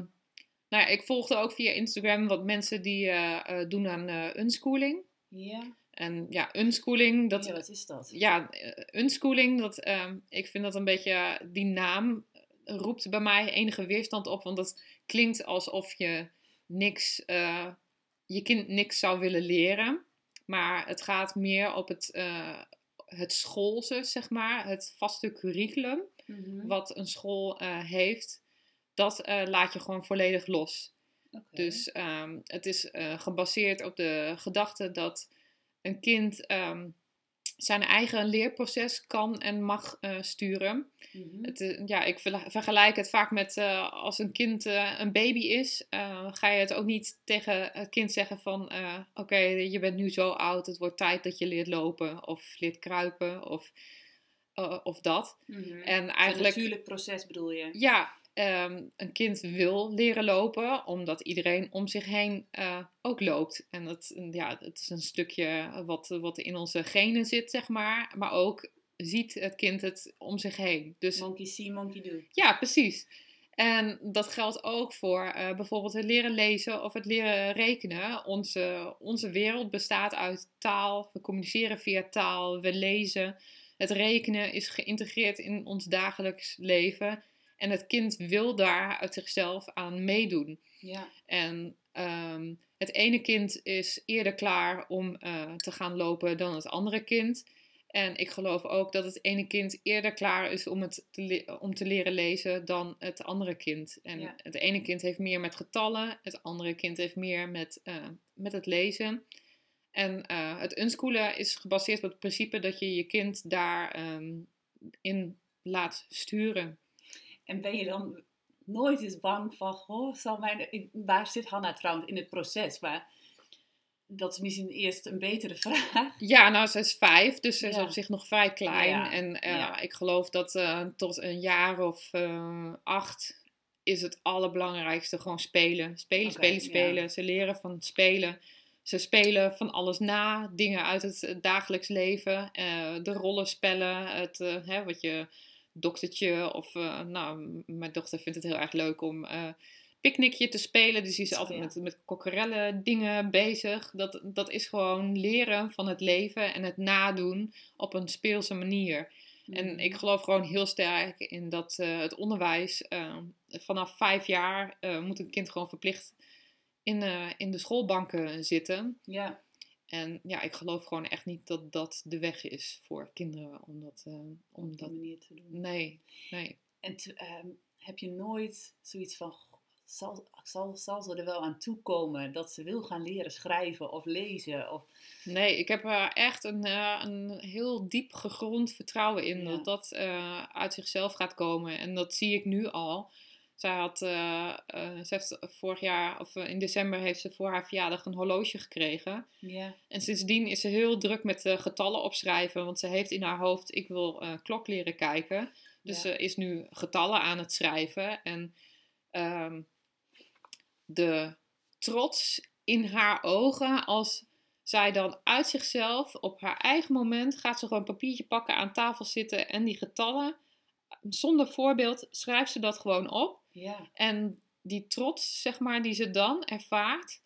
nou ja, ik volgde ook via Instagram wat mensen die eh, eh, doen aan eh unschooling. Ja. En ja, unschooling, dat, ja, wat is dat? ja, unschooling, dat, ehm, ik vind dat een beetje, die naam roept bij mij enige weerstand op, want dat klinkt alsof je niks, je kind niks zou willen leren. Maar het gaat meer op het, eh, het schoolse, zeg maar, het vaste curriculum Mhm. wat een school eh, heeft. Dat eh, laat je gewoon volledig los. Dus ehm, het is gebaseerd op de gedachte dat een kind ehm, zijn eigen leerproces kan en mag eh, sturen. Mhm. Het, eh, ja, ik vergelijk het vaak met eh, als een kind een baby is, ga je het ook niet tegen het kind zeggen van oké, je bent nu zo oud, het wordt tijd dat je leert lopen of leert kruipen of, of dat. Mhm. En Een eigenlijk natuurlijk proces bedoel je? ja, ehm, een kind wil leren lopen, omdat iedereen om zich heen eh, ook loopt. En dat, ja, het is een stukje wat, wat in onze genen zit, zeg maar. Maar ook ziet het kind het om zich heen. Dus Monkey see, monkey do. ja, precies. En dat geldt ook voor eh, bijvoorbeeld het leren lezen of het leren rekenen. Onze, onze wereld bestaat uit taal. We communiceren via taal. We lezen. Het rekenen is geïntegreerd in ons dagelijks leven. En het kind wil daar uit zichzelf aan meedoen. Ja. En ehm, het ene kind is eerder klaar om eh, te gaan lopen dan het andere kind. En ik geloof ook dat het ene kind eerder klaar is om, het te, om te leren lezen dan het andere kind. En Ja. het ene kind heeft meer met getallen, het andere kind heeft meer met, eh, met het lezen. En eh, het unschoolen is gebaseerd op het principe dat je je kind daar ehm, in laat sturen. En ben je dan nooit eens bang van, goh, zal mijn, waar zit Hanna trouwens in het proces? Maar dat is misschien eerst een betere vraag. Ja, nou, ze is vijf, dus ze is Ja. op zich nog vrij klein. Ja, En eh, ik geloof dat eh, tot een jaar of eh, acht is het allerbelangrijkste gewoon spelen. Spelen, spelen, spelen. Ze leren van spelen. Ze spelen van alles na, dingen uit het dagelijks leven. de rollenspellen, het, hè, wat je doktertje of... eh, nou, mijn dochter vindt het heel erg leuk om... eh picknickje te spelen, dus die is altijd met, met kokkerellen dingen bezig. Dat, dat is gewoon leren van het leven en het nadoen op een speelse manier. En Mhm. ik geloof gewoon heel sterk in dat eh, het onderwijs eh, vanaf vijf jaar moet een kind gewoon verplicht in, in de schoolbanken zitten. Ja, En ja, ik geloof gewoon echt niet dat dat de weg is voor kinderen. Om dat, om op die dat... manier te doen. Nee, nee. En te- ehm, heb je nooit zoiets van, zal, zal, zal ze er wel aan toekomen dat ze wil gaan leren schrijven of lezen? Of, Nee, ik heb er echt een, eh, een heel diep gegrond vertrouwen in Ja. dat dat eh, uit zichzelf gaat komen. En dat zie ik nu al. Zij had, eh, eh, ze heeft vorig jaar, of eh, in december, heeft ze voor haar verjaardag een horloge gekregen. En sindsdien is ze heel druk met getallen opschrijven, want ze heeft in haar hoofd, ik wil klok leren kijken. Dus ze is nu getallen aan het schrijven. En ehm, de trots in haar ogen als zij dan uit zichzelf op haar eigen moment gaat ze gewoon een papiertje pakken, aan tafel zitten en die getallen, zonder voorbeeld, schrijft ze dat gewoon op. ja, En die trots, zeg maar, die ze dan ervaart,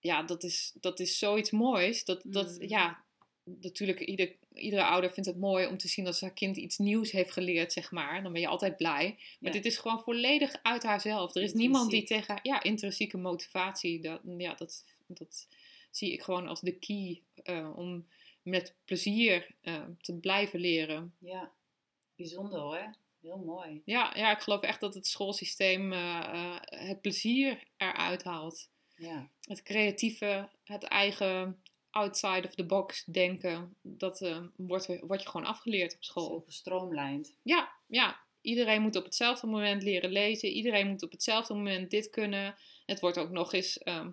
ja, dat is, dat is zoiets moois. Dat, dat Mm. ja, natuurlijk, ieder, iedere ouder vindt het mooi om te zien dat zijn kind iets nieuws heeft geleerd, zeg maar. Dan ben je altijd blij. Maar Ja. dit is gewoon volledig uit haarzelf. Er is niemand die tegen, ja, intrinsieke motivatie, dat, ja, dat, dat zie ik gewoon als de key eh, om met plezier eh, te blijven leren. ja. Bijzonder hoor. Heel mooi. Ja, ja, ik geloof echt dat het schoolsysteem eh, eh, het plezier eruit haalt. Ja, Het creatieve, het eigen outside of the box denken, dat eh, wordt, wordt je gewoon afgeleerd op school. gestroomlijnd. Ja, ja, iedereen moet op hetzelfde moment leren lezen. Iedereen moet op hetzelfde moment dit kunnen. Het wordt ook nog eens ehm,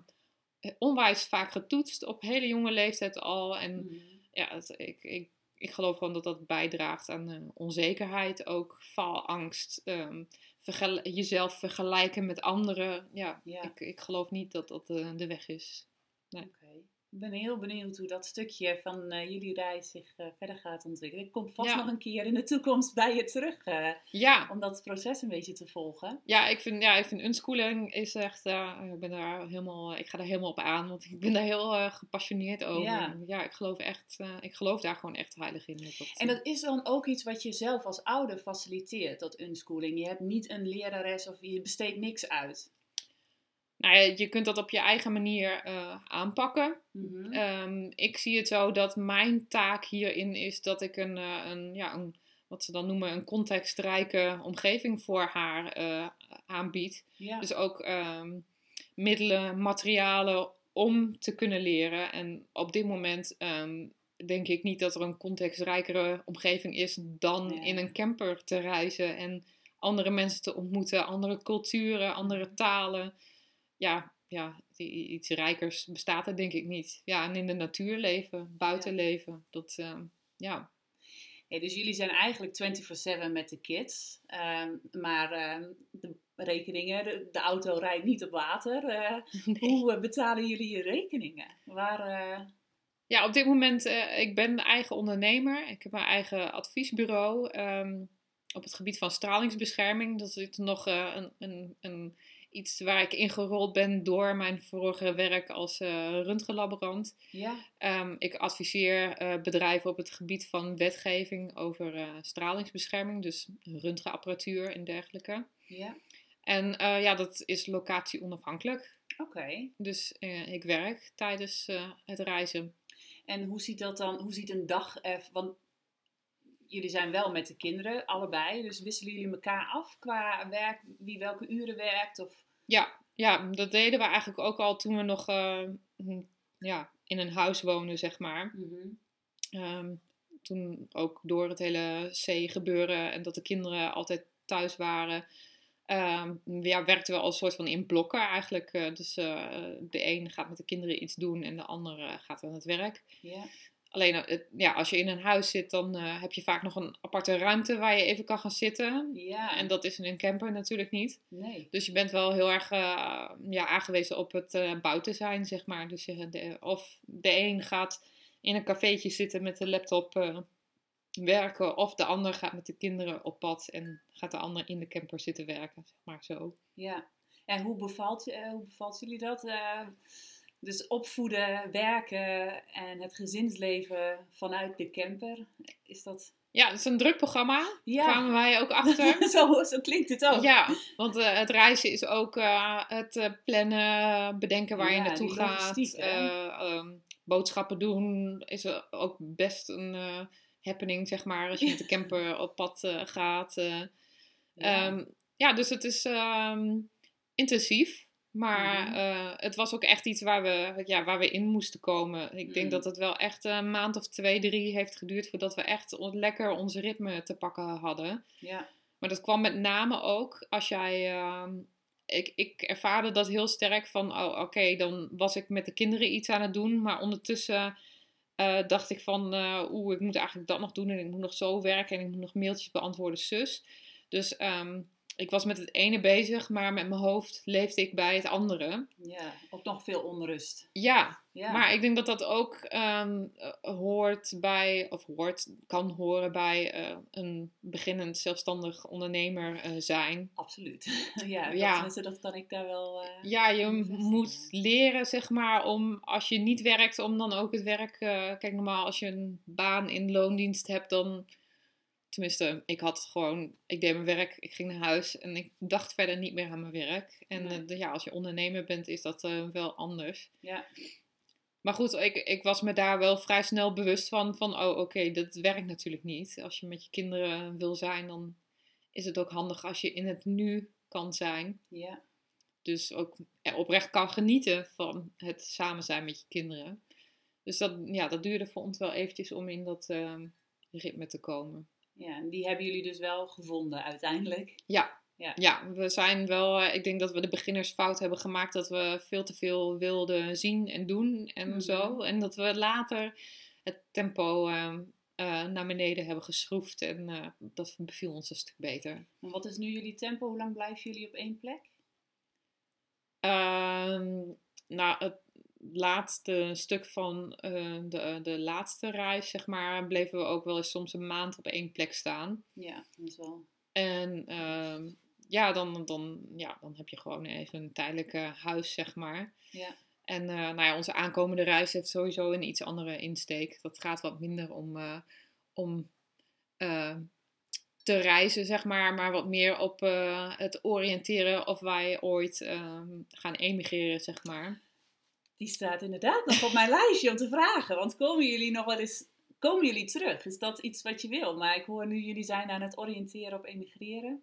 onwijs vaak getoetst op hele jonge leeftijd al. En Mhm. ja, het- ik, ik, ik geloof gewoon dat dat bijdraagt aan eh, onzekerheid, ook faalangst, ehm, vergel- jezelf vergelijken met anderen. Ja, Ja. Ik, ik geloof niet dat dat eh, de weg is. Oké. Ik ben heel benieuwd hoe dat stukje van eh, jullie reis zich eh, verder gaat ontwikkelen. Ik kom vast Ja. nog een keer in de toekomst bij je terug eh, Ja, om dat proces een beetje te volgen. ja, ik vind, ja, ik vind unschooling is echt, ik ben daar helemaal, ik ga daar helemaal op aan, want ik ben daar heel gepassioneerd over. Ja. Ja, ik geloof echt, ik geloof daar gewoon echt heilig in. Dat, En dat is dan ook iets wat je zelf als ouder faciliteert, dat unschooling. Je hebt niet een lerares of je besteedt niks uit. Nou ja, je kunt dat op je eigen manier eh, aanpakken. Mhm. Ehm, ik zie het zo dat mijn taak hierin is dat ik een, eh, een, ja, een wat ze dan noemen een contextrijke omgeving voor haar eh, aanbied. ja. Dus ook ehm, middelen, materialen om te kunnen leren. En op dit moment ehm, denk ik niet dat er een contextrijkere omgeving is dan in een camper te reizen en andere mensen te ontmoeten, andere culturen, andere talen. Ja, ja, iets rijkers bestaat er denk ik niet. Ja, en in de natuur leven, buiten leven. Dat, ehm, ja. Hey, dus jullie zijn eigenlijk 24-7 met de kids. Ehm, maar ehm, de rekeningen, de, de auto rijdt niet op water. Eh, Hoe eh, betalen jullie je rekeningen? Waar, eh, Ja, op dit moment, ik ben eigen ondernemer. Ik heb mijn eigen adviesbureau op het gebied van stralingsbescherming. Dat is nog een, een, een, iets waar ik ingerold ben door mijn vorige werk als eh röntgenlaborant. ja, Ehm, ik adviseer eh, bedrijven op het gebied van wetgeving over eh, stralingsbescherming, dus röntgenapparatuur en dergelijke. ja, En ja, dat is locatie onafhankelijk. oké. Dus ik werk tijdens het reizen. En hoe ziet dat dan, hoe ziet een dag er, want jullie zijn wel met de kinderen, allebei. Dus wisselen jullie elkaar af qua werk, wie welke uren werkt? Of... Ja, ja, dat deden we eigenlijk ook al toen we nog uh, ja, in een huis woonden, zeg maar. Mhm. Ehm, toen ook door het hele C-gebeuren en dat de kinderen altijd thuis waren, um, ja, werkten we als soort van in blokken eigenlijk. Uh, dus uh, de een gaat met de kinderen iets doen en de ander gaat aan het werk. Ja. Alleen het, ja, als je in een huis zit, dan heb je vaak nog een aparte ruimte waar je even kan gaan zitten. Ja. En dat is in een camper natuurlijk niet. Nee. Dus je bent wel heel erg ja, aangewezen op het buiten zijn, zeg maar. Dus je, de, of de een gaat in een cafeetje zitten met de laptop werken. Of de ander gaat met de kinderen op pad en gaat de ander in de camper zitten werken, zeg maar zo. Ja, en hoe bevalt, uh, hoe bevalt jullie dat? Dus opvoeden, werken en het gezinsleven vanuit de camper, is dat... Ja, het is een druk programma. Ja. Kwamen wij ook achter. zo, zo klinkt het ook. Ja, want uh, het reizen is ook het plannen, bedenken waar ja, je naartoe gaat. um, boodschappen doen is ook best een happening, zeg maar, als je met de camper op pad gaat. Ja. Um, ja, dus het is um, intensief. Maar Mhm. uh, het was ook echt iets waar we, ja, waar we in moesten komen. Ik denk Mm. dat het wel echt een maand of twee, drie heeft geduurd voordat we echt lekker ons ritme te pakken hadden. Ja. Maar dat kwam met name ook als jij. ehm, ik, ik ervaarde dat heel sterk van, oh oké, dan was ik met de kinderen iets aan het doen. Maar ondertussen eh, dacht ik van, eh, oeh, ik moet eigenlijk dat nog doen en ik moet nog zo werken en ik moet nog mailtjes beantwoorden, zus. Dus ehm, ik was met het ene bezig, maar met mijn hoofd leefde ik bij het andere. ja, ook nog veel onrust. Ja, Ja. maar ik denk dat dat ook ehm, eh, hoort bij, of hoort, kan horen bij eh, een beginnend zelfstandig ondernemer eh, zijn. Absoluut. ja, dat, Ja. tenminste, dat kan ik daar wel... Ja, je moet leren, zeg maar, om als je niet werkt, om dan ook het werk. kijk, normaal als je een baan in loondienst hebt, dan. Tenminste, ik had gewoon. Ik deed mijn werk, ik ging naar huis en ik dacht verder niet meer aan mijn werk. En Nee. eh, ja, als je ondernemer bent, is dat eh, wel anders. Ja. Maar goed, ik, ik was me daar wel vrij snel bewust van. Van, oh, oké, dat werkt natuurlijk niet. Als je met je kinderen wil zijn, dan is het ook handig als je in het nu kan zijn. Ja. Dus ook oprecht kan genieten van het samen zijn met je kinderen. Dus dat, ja, dat duurde voor ons wel eventjes om in dat ehm, ritme te komen. Ja, en die hebben jullie dus wel gevonden uiteindelijk. Ja. Ja. ja, we zijn wel. eh, ik denk dat we de beginnersfout hebben gemaakt dat we veel te veel wilden zien en doen en Mhm. zo. En dat we later het tempo ehm, eh, naar beneden hebben geschroefd. En eh, dat beviel ons een stuk beter. En wat is nu jullie tempo? Hoe lang blijven jullie op één plek? Ehm, nou, het laatste stuk van eh, de, de laatste reis, zeg maar, bleven we ook wel eens soms een maand op één plek staan. Ja, dat is wel... En ehm, ja, dan, dan, ja, dan heb je gewoon even een tijdelijke huis, zeg maar. Ja. En eh, nou ja, onze aankomende reis heeft sowieso een iets andere insteek. Dat gaat wat minder om, eh, om eh, te reizen, zeg maar, maar wat meer op eh, het oriënteren of wij ooit ehm, gaan emigreren, zeg maar. Die staat inderdaad nog op mijn lijstje om te vragen. Want komen jullie nog wel eens... Komen jullie terug? Is dat iets wat je wil? Maar ik hoor nu, jullie zijn aan het oriënteren op emigreren.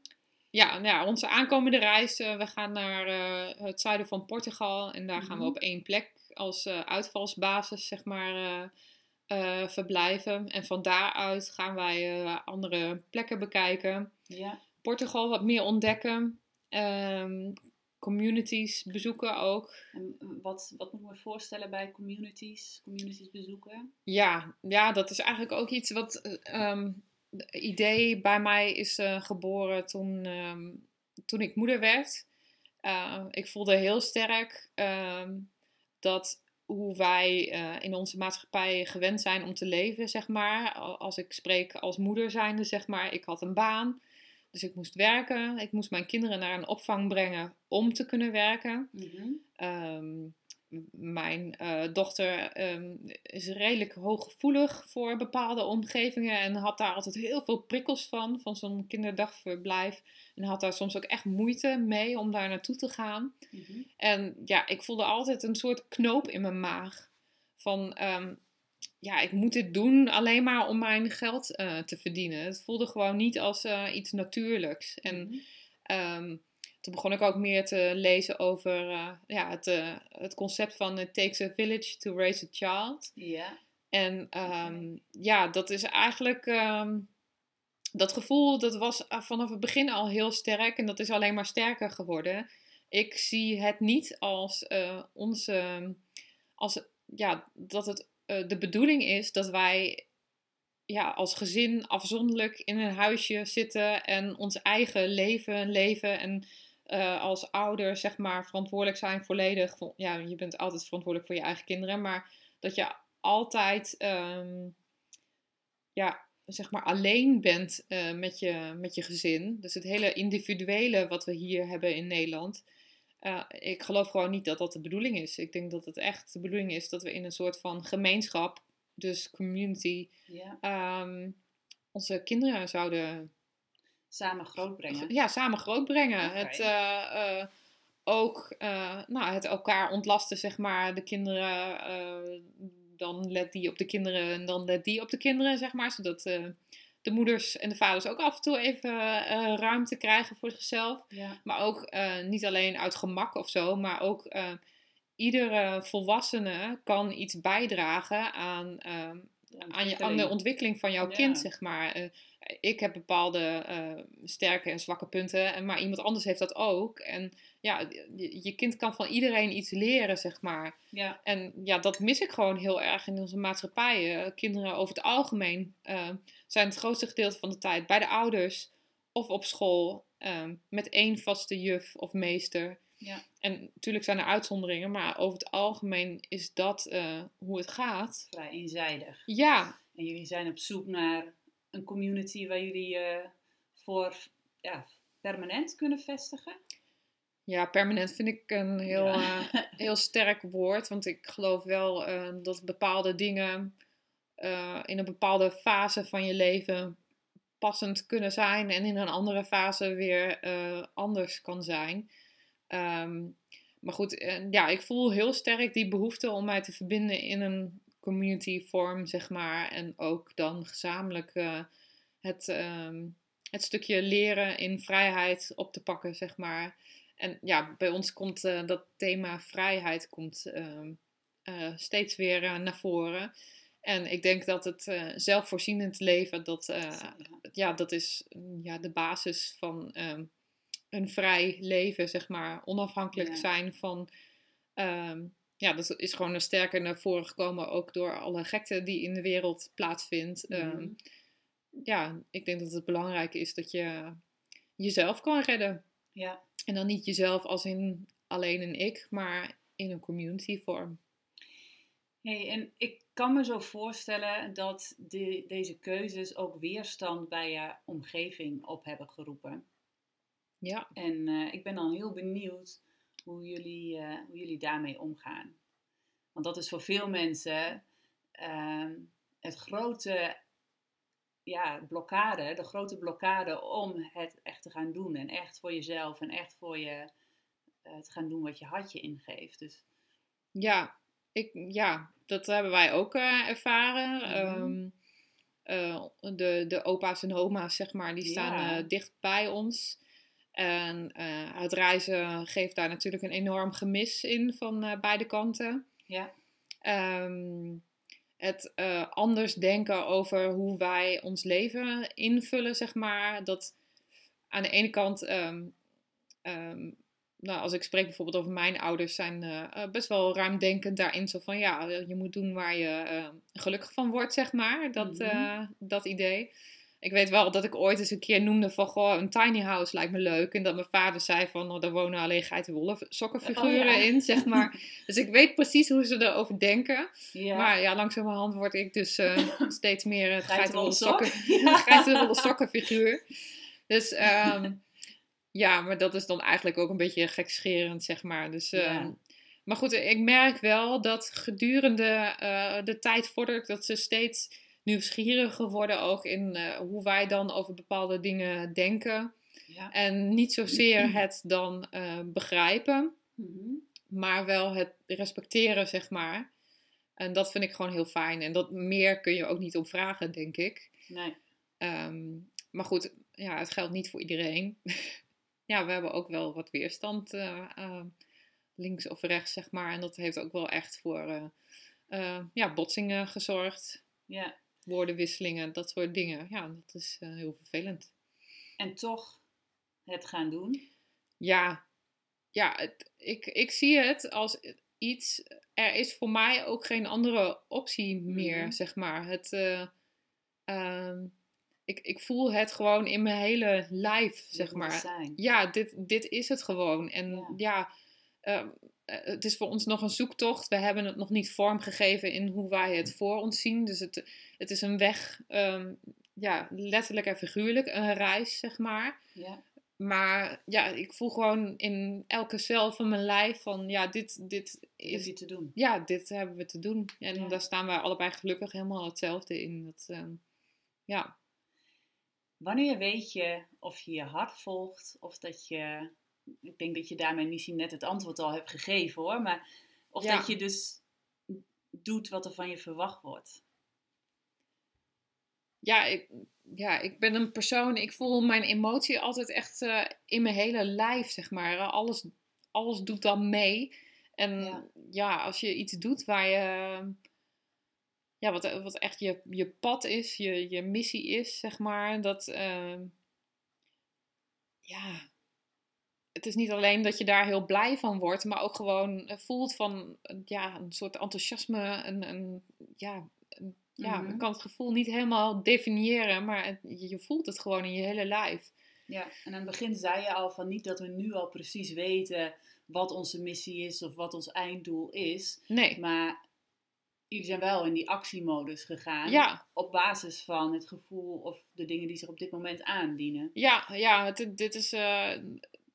Ja, nou ja, onze aankomende reis, eh, we gaan naar eh, het zuiden van Portugal en daar gaan we Mhm. op één plek als eh, uitvalsbasis, zeg maar, verblijven. En van daaruit gaan wij andere plekken bekijken. Ja. Portugal wat meer ontdekken. Communities bezoeken ook. En wat, wat moet ik me voorstellen bij communities? Communities bezoeken? Ja, ja, dat is eigenlijk ook iets wat. eh, het idee bij mij is eh, geboren toen, ehm, toen ik moeder werd. Uh, ik voelde heel sterk ehm, dat hoe wij uh, in onze maatschappij gewend zijn om te leven, zeg maar. Als ik spreek als moeder zijnde, zeg maar. Ik had een baan, dus ik moest werken. Ik moest mijn kinderen naar een opvang brengen om te kunnen werken. Mm -hmm. um, mijn uh, dochter um, is redelijk hooggevoelig voor bepaalde omgevingen en had daar altijd heel veel prikkels van, van zo'n kinderdagverblijf. En had daar soms ook echt moeite mee om daar naartoe te gaan. Mm -hmm. En ja, ik voelde altijd een soort knoop in mijn maag. Van, um, ja, ik moet dit doen alleen maar om mijn geld eh, te verdienen. Het voelde gewoon niet als eh, iets natuurlijks. En Mhm. ehm, toen begon ik ook meer te lezen over eh, ja, het, het concept van it takes a village to raise a child. Ja. En ehm, ja, dat is eigenlijk. ehm, dat gevoel dat was vanaf het begin al heel sterk en dat is alleen maar sterker geworden. Ik zie het niet als onze. Als, ja, dat het eh, de bedoeling is dat wij ja, als gezin afzonderlijk in een huisje zitten en ons eigen leven leven. En eh, als ouder, zeg maar, verantwoordelijk zijn volledig. Ja, je bent altijd verantwoordelijk voor je eigen kinderen, maar dat je altijd, ehm, ja, zeg maar, alleen bent eh, met, je, met je gezin. Dus het hele individuele wat we hier hebben in Nederland. Ik geloof gewoon niet dat dat de bedoeling is. Ik denk dat het echt de bedoeling is dat we in een soort van gemeenschap, dus community, ja. ehm, onze kinderen zouden Samen grootbrengen. ja, samen grootbrengen. Het, eh, eh, ook eh, nou, het elkaar ontlasten, zeg maar. De kinderen, dan let die op de kinderen en dan let die op de kinderen, zeg maar. Zodat de moeders en de vaders ook af en toe even eh, ruimte krijgen voor zichzelf. Ja. Maar ook eh, niet alleen uit gemak of zo, maar ook eh, iedere volwassene kan iets bijdragen aan, ehm, aan, je, aan de ontwikkeling van jouw Ja. kind, zeg maar. Eh, ik heb bepaalde eh, sterke en zwakke punten, en- maar iemand anders heeft dat ook. En ja, je, je kind kan van iedereen iets leren, zeg maar. Ja. En ja, dat mis ik gewoon heel erg in onze maatschappij. Eh, kinderen over het algemeen zijn het grootste gedeelte van de tijd bij de ouders of op school met één vaste juf of meester. Ja. En natuurlijk zijn er uitzonderingen, maar over het algemeen is dat eh, hoe het gaat. Vrij eenzijdig. Ja, En jullie zijn op zoek naar een community waar jullie eh voor ja, permanent kunnen vestigen. Ja, permanent vind ik een heel, Ja. eh, heel sterk woord. Want ik geloof wel dat bepaalde dingen in een bepaalde fase van je leven passend kunnen zijn. En in een andere fase weer anders kan zijn. Ehm, maar goed, eh, ja, ik voel heel sterk die behoefte om mij te verbinden in een community vorm, zeg maar. En ook dan gezamenlijk eh, het, ehm, het stukje leren in vrijheid op te pakken, zeg maar. En ja, bij ons komt eh, dat thema vrijheid komt, ehm, eh, steeds weer naar voren. En ik denk dat het zelfvoorzienend leven, dat, eh, Ja. dat is mm, ja, de basis van een vrij leven, zeg maar. Onafhankelijk Ja. zijn van... ehm, ja, dat is gewoon er sterker naar voren gekomen, ook door alle gekte die in de wereld plaatsvindt. Mhm. Ehm, ja, ik denk dat het belangrijk is dat je jezelf kan redden. Ja. En dan niet jezelf als in alleen een ik, maar in een community vorm. Hey, en ik kan me zo voorstellen dat de, deze keuzes ook weerstand bij je omgeving op hebben geroepen. Ja, En eh, ik ben dan heel benieuwd hoe jullie, eh, hoe jullie daarmee omgaan. Want dat is voor veel mensen ehm, het grote ja, blokkade, de grote blokkade om het echt te gaan doen. En echt voor jezelf en echt voor je eh, te gaan doen wat je hartje ingeeft. Dus ja, ik, ja dat hebben wij ook ervaren. Mhm. Ehm, eh, de, de opa's en oma's, zeg maar, die staan Ja. dicht bij ons. En eh, het reizen geeft daar natuurlijk een enorm gemis in van eh, beide kanten. ja, Ehm, het eh, anders denken over hoe wij ons leven invullen, zeg maar. Dat aan de ene kant, ehm, ehm, nou, als ik spreek bijvoorbeeld over mijn ouders, zijn eh, eh, best wel ruimdenkend daarin. Zo van ja, je moet doen waar je eh, gelukkig van wordt, zeg maar. Dat, Mhm. eh, dat idee. Ik weet wel dat ik ooit eens een keer noemde van, goh, een tiny house lijkt me leuk. En dat mijn vader zei van, nou, daar wonen alleen geitenwolle sokkenfiguren Oh, ja. in, zeg maar. dus ik weet precies hoe ze erover denken. ja. Maar ja, langzamerhand word ik dus eh, steeds meer het Geitenwolle geitenwolle sok. sokken, Ja. geitenwolle sokkenfiguur. Dus ehm, ja, maar dat is dan eigenlijk ook een beetje gekscherend, zeg maar. Dus, ehm. Maar goed, ik merk wel dat gedurende eh, de tijd vordert dat ze steeds nieuwsgieriger worden ook in eh, hoe wij dan over bepaalde dingen denken. ja. En niet zozeer het dan eh, begrijpen, Mhm. maar wel het respecteren, zeg maar. En dat vind ik gewoon heel fijn. En dat meer kun je ook niet om vragen, denk ik. Nee. Ehm, maar goed, ja, het geldt niet voor iedereen. ja, we hebben ook wel wat weerstand eh, links of rechts, zeg maar. En dat heeft ook wel echt voor ja, botsingen gezorgd. Ja. Woordenwisselingen, dat soort dingen. Ja, dat is eh, heel vervelend. En toch het gaan doen. Ja, ja het- ik, ik zie het als iets. Er is voor mij ook geen andere optie meer, Mhm. zeg maar. Het, eh, ehm, ik, ik voel het gewoon in mijn hele lijf, zeg maar. Zijn. Ja, dit, dit is het gewoon. En Ja. ja, ehm, eh, het is voor ons nog een zoektocht. We hebben het nog niet vormgegeven in hoe wij het voor ons zien. Dus het, het is een weg, ehm, ja, letterlijk en figuurlijk, een reis, zeg maar. Ja. Maar ja, ik voel gewoon in elke cel van mijn lijf van ja, dit, dit Is je te doen. Ja, dit hebben we te doen. En Ja. daar staan wij allebei gelukkig helemaal hetzelfde in. Dat, ehm, ja. Wanneer weet je of je je hart volgt of dat je. Ik denk dat je daarmee misschien net het antwoord al hebt gegeven hoor. Maar of Ja. dat je dus doet wat er van je verwacht wordt. Ja, ik, ja, ik ben een persoon, ik voel mijn emotie altijd echt eh, in mijn hele lijf, zeg maar. Alles, alles doet dan mee. En Ja. ja, als je iets doet waar je, ja, wat, wat echt je, je pad is, je, je missie is, zeg maar, dat, ehm, ja, het is niet alleen dat je daar heel blij van wordt, maar ook gewoon eh, voelt van, eh, ja, een soort enthousiasme, een, een ja, een- ja, Mhm. ik kan het gevoel niet helemaal definiëren, maar het- je voelt het gewoon in je hele lijf. Ja, en aan het begin zei je al van niet dat we nu al precies weten wat onze missie is of wat ons einddoel is. Nee, Maar jullie zijn wel in die actiemodus gegaan. ja, Op basis van het gevoel of de dingen die zich op dit moment aandienen. ja, ja, het, dit is, eh,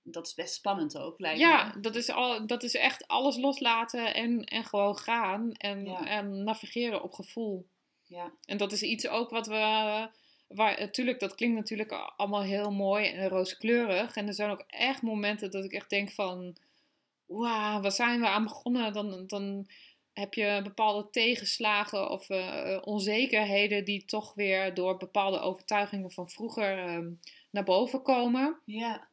Dat is best spannend ook, lijkt ja, me. dat is, al, dat is echt alles loslaten en, en gewoon gaan en, Ja. en navigeren op gevoel. Ja, En dat is iets ook wat we. Waar, natuurlijk, dat klinkt natuurlijk allemaal heel mooi en rooskleurig. En er zijn ook echt momenten dat ik echt denk van... Wauw, waar zijn we aan begonnen? Dan, dan heb je bepaalde tegenslagen of eh, onzekerheden... die toch weer door bepaalde overtuigingen van vroeger ehm, naar boven komen. ja,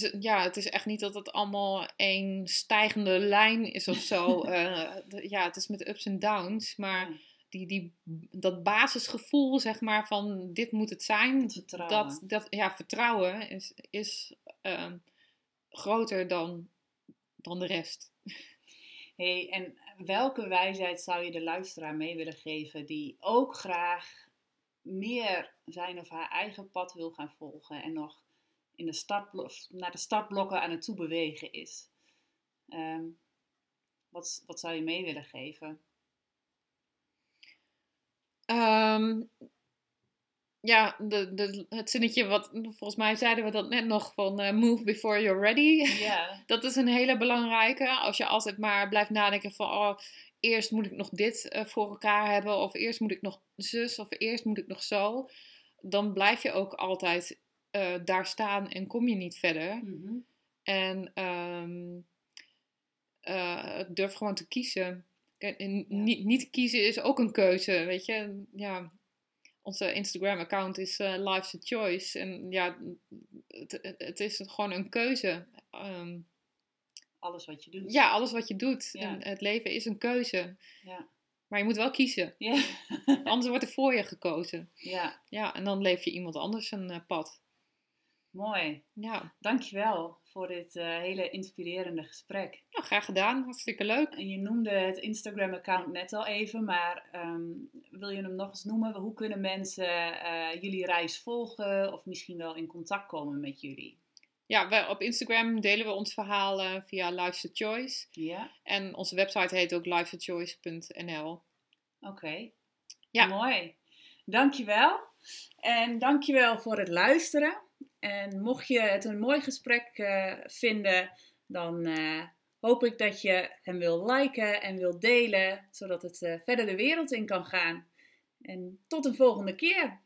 Dus het- ja, het is echt niet dat het allemaal één stijgende lijn is of zo. Eh, ja, het is met ups en downs. Maar die, die, dat basisgevoel, zeg maar, van dit moet het zijn. Vertrouwen. Dat, dat, ja, vertrouwen is, is ehm, groter dan, dan de rest. Hey, en welke wijsheid zou je de luisteraar mee willen geven die ook graag meer zijn of haar eigen pad wil gaan volgen en nog in de startblo- naar de startblokken aan het toebewegen is? Ehm, wat, wat zou je mee willen geven? Ehm, ja, de, de, het zinnetje wat, volgens mij zeiden we dat net nog, van eh, move before you're ready. Ja, Dat is een hele belangrijke. Als je altijd maar blijft nadenken van, oh, eerst moet ik nog dit eh, voor elkaar hebben, of eerst moet ik nog zus, of eerst moet ik nog zo. Dan blijf je ook altijd eh, daar staan en kom je niet verder. mhm, En ehm, eh, durf gewoon te kiezen. Kijk, en Ja. niet, niet kiezen is ook een keuze, weet je. Ja, onze Instagram-account is eh, Life's a Choice. En ja, het, het, is gewoon een keuze. Ehm, alles wat je doet. ja, alles wat je doet. Ja. En het leven is een keuze. Ja. Maar je moet wel kiezen. Ja. Anders wordt er voor je gekozen. ja, Ja, en dan leef je iemand anders een pad. Mooi. Ja, Dankjewel voor dit eh, hele inspirerende gesprek. nou, graag gedaan. Hartstikke leuk. En je noemde het Instagram-account net al even, maar ehm, wil je hem nog eens noemen? Hoe kunnen mensen eh, jullie reis volgen of misschien wel in contact komen met jullie? Ja, wij, op Instagram delen we ons verhaal eh, via Life's a Choice. Ja, En onze website heet ook lifesachoice.nl. oké. Ja. Mooi. Dankjewel. En dankjewel voor het luisteren. En mocht je het een mooi gesprek eh, vinden, dan eh, hoop ik dat je hem wil liken en wil delen, zodat het eh, verder de wereld in kan gaan. En tot een volgende keer.